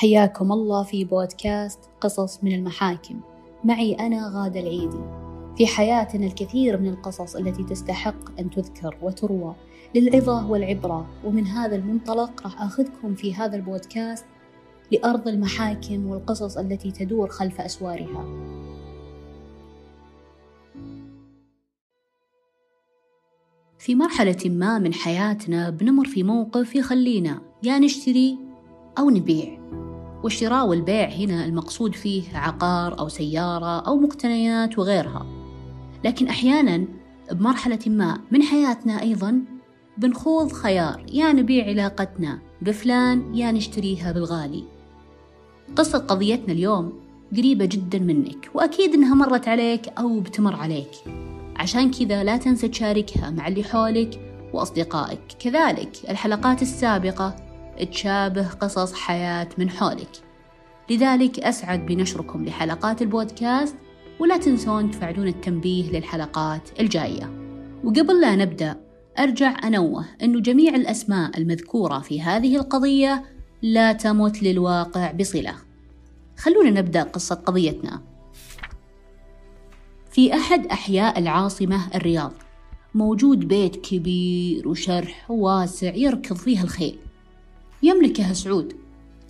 حياكم الله في بودكاست قصص من المحاكم. معي أنا غادة العيدي. في حياتنا الكثير من القصص التي تستحق أن تذكر وتروى للعظة والعبرة. ومن هذا المنطلق راح أخذكم في هذا البودكاست لأرض المحاكم والقصص التي تدور خلف أسوارها. في مرحلة ما من حياتنا بنمر في موقف يخلينا يا نشتري أو نبيع. والشراء والبيع هنا المقصود فيه عقار أو سيارة أو مقتنيات وغيرها. لكن أحيانا بمرحلة ما من حياتنا أيضا بنخوض خيار يا نبيع علاقتنا بفلان يا نشتريها بالغالي. قصة قضيتنا اليوم قريبة جدا منك وأكيد إنها مرت عليك أو بتمر عليك. عشان كذا لا تنسى تشاركها مع اللي حولك وأصدقائك. كذلك الحلقات السابقة تشابه قصص حياة من حولك. لذلك أسعد بنشركم لحلقات البودكاست ولا تنسون تفعلون التنبيه للحلقات الجاية. وقبل لا نبدأ أرجع أنوه أنه جميع الأسماء المذكورة في هذه القضية لا تمت للواقع بصلة. خلونا نبدأ قصة قضيتنا. في أحد أحياء العاصمة الرياض موجود بيت كبير وشرح واسع يركض فيه الخيل. يملكه سعود.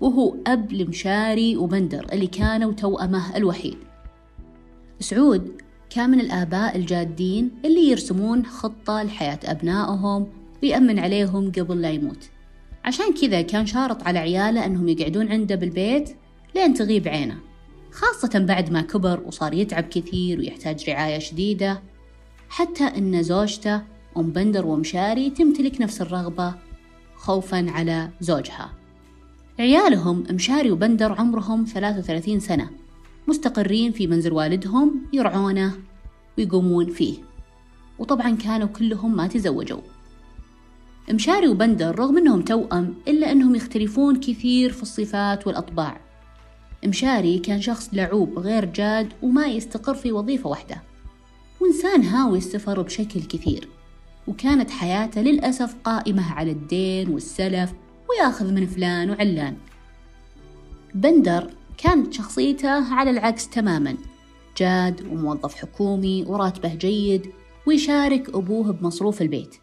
وهو أب لمشاري وبندر اللي كانوا توأمه الوحيد. سعود كان من الآباء الجادين اللي يرسمون خطة لحياة أبنائهم ويأمن عليهم قبل لا يموت. عشان كذا كان شارط على عياله أنهم يقعدون عنده بالبيت لين تغيب عينه. خاصة بعد ما كبر وصار يتعب كثير ويحتاج رعاية شديدة. حتى أن زوجته أم بندر ومشاري تمتلك نفس الرغبة خوفا على زوجها. عيالهم مشاري وبندر عمرهم 33 سنة. مستقرين في منزل والدهم يرعونه ويقومون فيه. وطبعا كانوا كلهم ما تزوجوا. مشاري وبندر رغم إنهم توأم إلا إنهم يختلفون كثير في الصفات والأطباع. مشاري كان شخص لعوب غير جاد وما يستقر في وظيفة واحدة. وإنسان هاوي السفر بشكل كثير. وكانت حياته للأسف قائمة على الدين والسلف ويأخذ من فلان وعلان. بندر كانت شخصيته على العكس تماما. جاد وموظف حكومي وراتبه جيد ويشارك أبوه بمصروف البيت.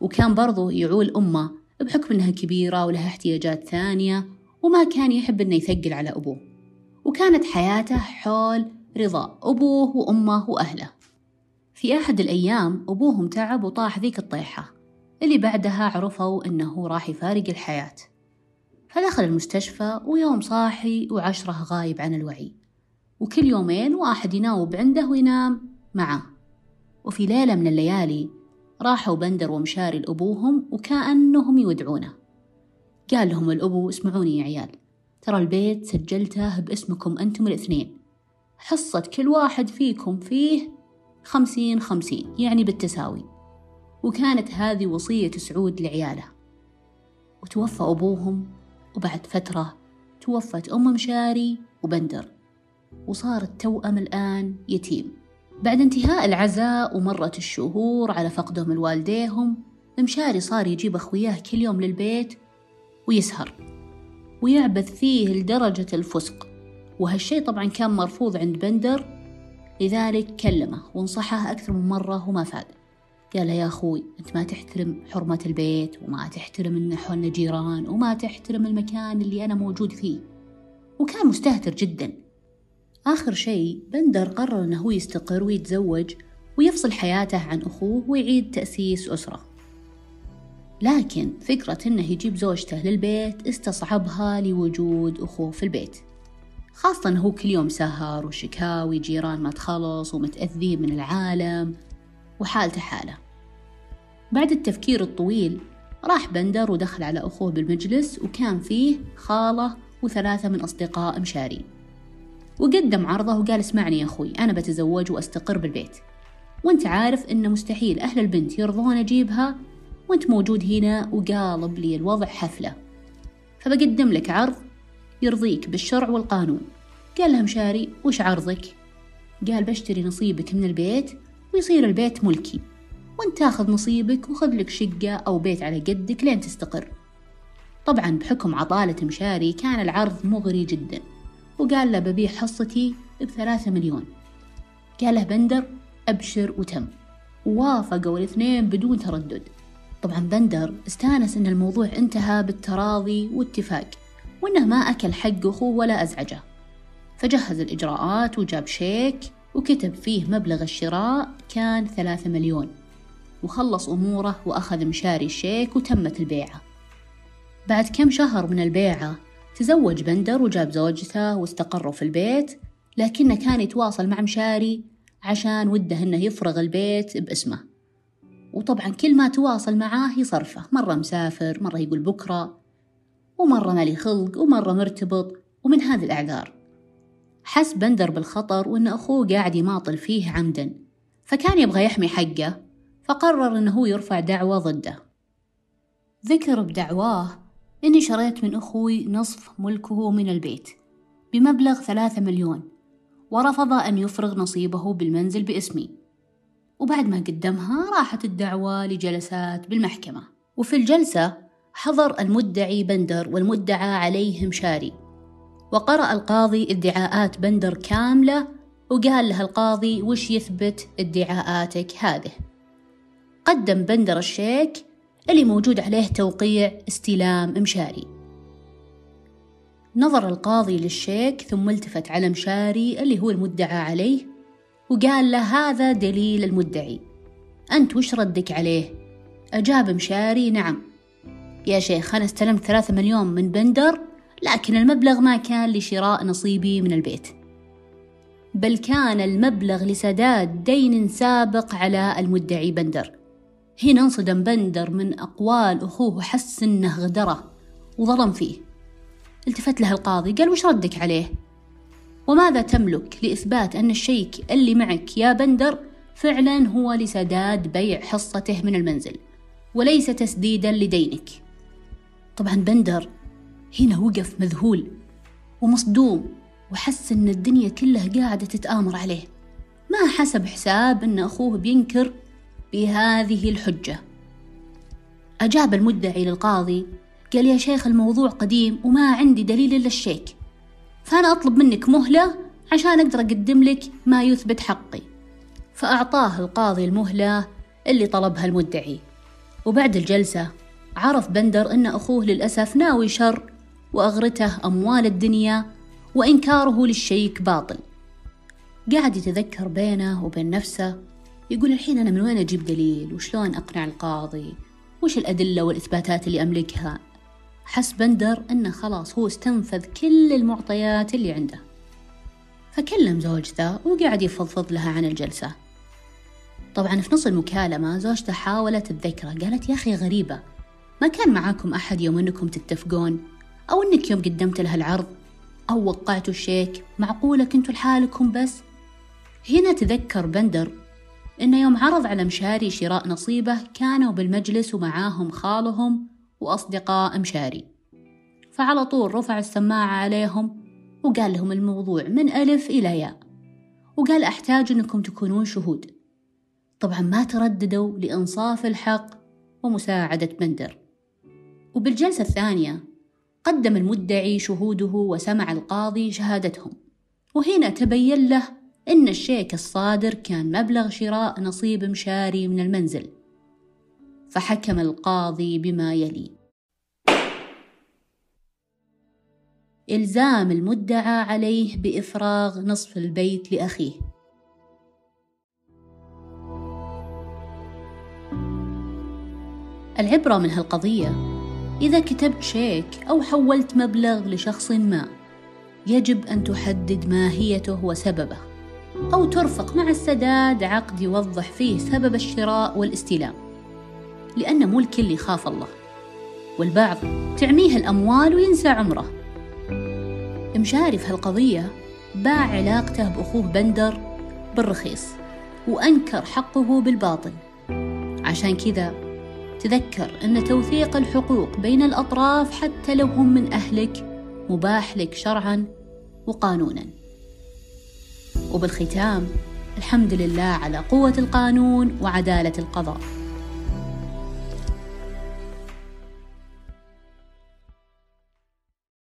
وكان برضو يعول أمه بحكم أنها كبيرة ولها احتياجات ثانية وما كان يحب أنه يثقل على أبوه. وكانت حياته حول رضا أبوه وأمه وأهله. في أحد الأيام أبوهم تعب وطاح ذيك الطيحة اللي بعدها عرفوا أنه راح يفارق الحياة. فدخل المستشفى ويوم صاحي وعشرة غايب عن الوعي. وكل يومين واحد يناوب عنده وينام معه. وفي ليلة من الليالي راحوا بندر ومشاري لأبوهم وكأنهم يودعونه. قال لهم الأبو اسمعوني يا عيال ترى البيت سجلته باسمكم أنتم الاثنين. حصة كل واحد فيكم فيه خمسين خمسين يعني بالتساوي. وكانت هذه وصية سعود لعياله. وتوفى أبوهم وبعد فترة توفت أم مشاري وبندر. وصار التوأم الآن يتيم. بعد انتهاء العزاء ومرت الشهور على فقدهم لوالديهم مشاري صار يجيب أخوياه كل يوم للبيت ويسهر. ويعبث فيه لدرجة الفسق. وهالشي طبعا كان مرفوض عند بندر لذلك كلمه ونصحه أكثر من مرة وما فاد. قال له يا أخوي أنت ما تحترم حرمة البيت وما تحترم إن حولنا جيران وما تحترم المكان اللي أنا موجود فيه. وكان مستهتر جدا. آخر شيء بندر قرر أنه يستقر ويتزوج ويفصل حياته عن أخوه ويعيد تأسيس أسرة. لكن فكرة إنه يجيب زوجته للبيت استصعبها لوجود أخوه في البيت. خاصة إنه هو كل يوم سهر وشكاوي جيران ما تخلص ومتأذين من العالم وحالته حالة. بعد التفكير الطويل راح بندر ودخل على أخوه بالمجلس وكان فيه خالة وثلاثة من أصدقاء مشاري. وقدم عرضه وقال اسمعني يا أخوي أنا بتزوج وأستقر بالبيت. وأنت عارف إن مستحيل أهل البنت يرضون أجيبها وأنت موجود هنا وقالب لي الوضع حفلة. فبقدم لك عرض يرضيك بالشرع والقانون. قال له مشاري وش عرضك؟ قال بشتري نصيبك من البيت ويصير البيت ملكي. وانت تاخذ نصيبك وخذ لك شقة أو بيت على قدك لين تستقر. طبعا بحكم عطالة مشاري كان العرض مغري جدا. وقال له ببيع حصتي بثلاثة مليون. قال له بندر أبشر وتم. ووافقوا الاثنين بدون تردد. طبعا بندر استانس إن الموضوع انتهى بالتراضي واتفاق وأنه ما أكل حق اخوه ولا أزعجه. فجهز الإجراءات وجاب شيك وكتب فيه مبلغ الشراء كان ثلاثة مليون. وخلص أموره وأخذ مشاري الشيك وتمت البيعة. بعد كم شهر من البيعة تزوج بندر وجاب زوجته واستقروا في البيت لكنه كان يتواصل مع مشاري عشان وده إنه يفرغ البيت باسمه. وطبعا كل ما تواصل معاه يصرفه. مرة مسافر مرة يقول بكرة. ومرة مالي خلق ومرة مرتبط ومن هذه الأعذار. حس بندر بالخطر وأن أخوه قاعد يماطل فيه عمدا فكان يبغى يحمي حقه فقرر أنه يرفع دعوة ضده. ذكر بدعواه إني شريت من أخوي نصف ملكه من البيت بمبلغ ثلاثة مليون ورفض أن يفرغ نصيبه بالمنزل باسمي. وبعد ما قدمها راحت الدعوة لجلسات بالمحكمة. وفي الجلسة حضر المدعي بندر والمدعى عليه مشاري وقرأ القاضي ادعاءات بندر كاملة وقال له القاضي وش يثبت ادعاءاتك هذه. قدم بندر الشيك اللي موجود عليه توقيع استلام مشاري. نظر القاضي للشيك ثم التفت على مشاري اللي هو المدعى عليه وقال له هذا دليل المدعي. أنت وش ردك عليه؟ أجاب مشاري نعم. يا شيخ أنا استلمت ثلاثة مليون من بندر لكن المبلغ ما كان لشراء نصيبي من البيت. بل كان المبلغ لسداد دين سابق على المدعي بندر. هنا انصدم بندر من أقوال أخوه وحس إنه غدره وظلم فيه. التفت له القاضي قال وش ردك عليه؟ وماذا تملك لإثبات أن الشيك اللي معك يا بندر فعلا هو لسداد بيع حصته من المنزل وليس تسديدا لدينك؟ طبعا بندر. هنا وقف مذهول ومصدوم وحس إن الدنيا كلها قاعدة تتآمر عليه. ما حسب حساب إن أخوه بينكر بهذه الحجة. أجاب المدعي للقاضي قال يا شيخ الموضوع قديم وما عندي دليل إلا الشيك. فأنا أطلب منك مهلة عشان أقدر أقدم لك ما يثبت حقي. فأعطاه القاضي المهلة اللي طلبها المدعي. وبعد الجلسة عرف بندر أن أخوه للأسف ناوي شر وأغرته أموال الدنيا وإنكاره للشيك باطل. قاعد يتذكر بينه وبين نفسه يقول الحين أنا من وين أجيب دليل؟ وشلون أقنع القاضي؟ وش الأدلة والإثباتات اللي أملكها؟ حس بندر أنه خلاص هو استنفذ كل المعطيات اللي عنده. فكلم زوجته وقعد يفضفض لها عن الجلسة. طبعا في نص المكالمة زوجته حاولت تذكره قالت يا أخي غريبة ما كان معاكم أحد يوم أنكم تتفقون؟ أو أنك يوم قدمت لها العرض؟ أو وقعتوا الشيك معقولة كنتوا لحالكم بس؟ هنا تذكر بندر إنه يوم عرض على مشاري شراء نصيبه كانوا بالمجلس ومعاهم خالهم وأصدقاء مشاري. فعلى طول رفع السماعة عليهم وقال لهم الموضوع من ألف إلى ياء. وقال أحتاج أنكم تكونون شهود. طبعا ما ترددوا لإنصاف الحق ومساعدة بندر. وبالجلسة الثانية قدم المدعي شهوده وسمع القاضي شهادتهم. وهنا تبين له إن الشيك الصادر كان مبلغ شراء نصيب مشاري من المنزل. فحكم القاضي بما يلي. إلزام المدعى عليه بإفراغ نصف البيت لأخيه. العبرة من هالقضية إذا كتبت شيك أو حولت مبلغ لشخص ما يجب أن تحدد ماهيته وسببه أو ترفق مع السداد عقد يوضح فيه سبب الشراء والاستلام لأن مو الكل يخاف الله. والبعض تعميه الأموال وينسى عمره. مشاري في هالقضية باع علاقته بأخوه بندر بالرخيص وأنكر حقه بالباطل. عشان كذا تذكر أن توثيق الحقوق بين الأطراف حتى لو هم من أهلك مباح لك شرعا وقانونا. وبالختام الحمد لله على قوة القانون وعدالة القضاء.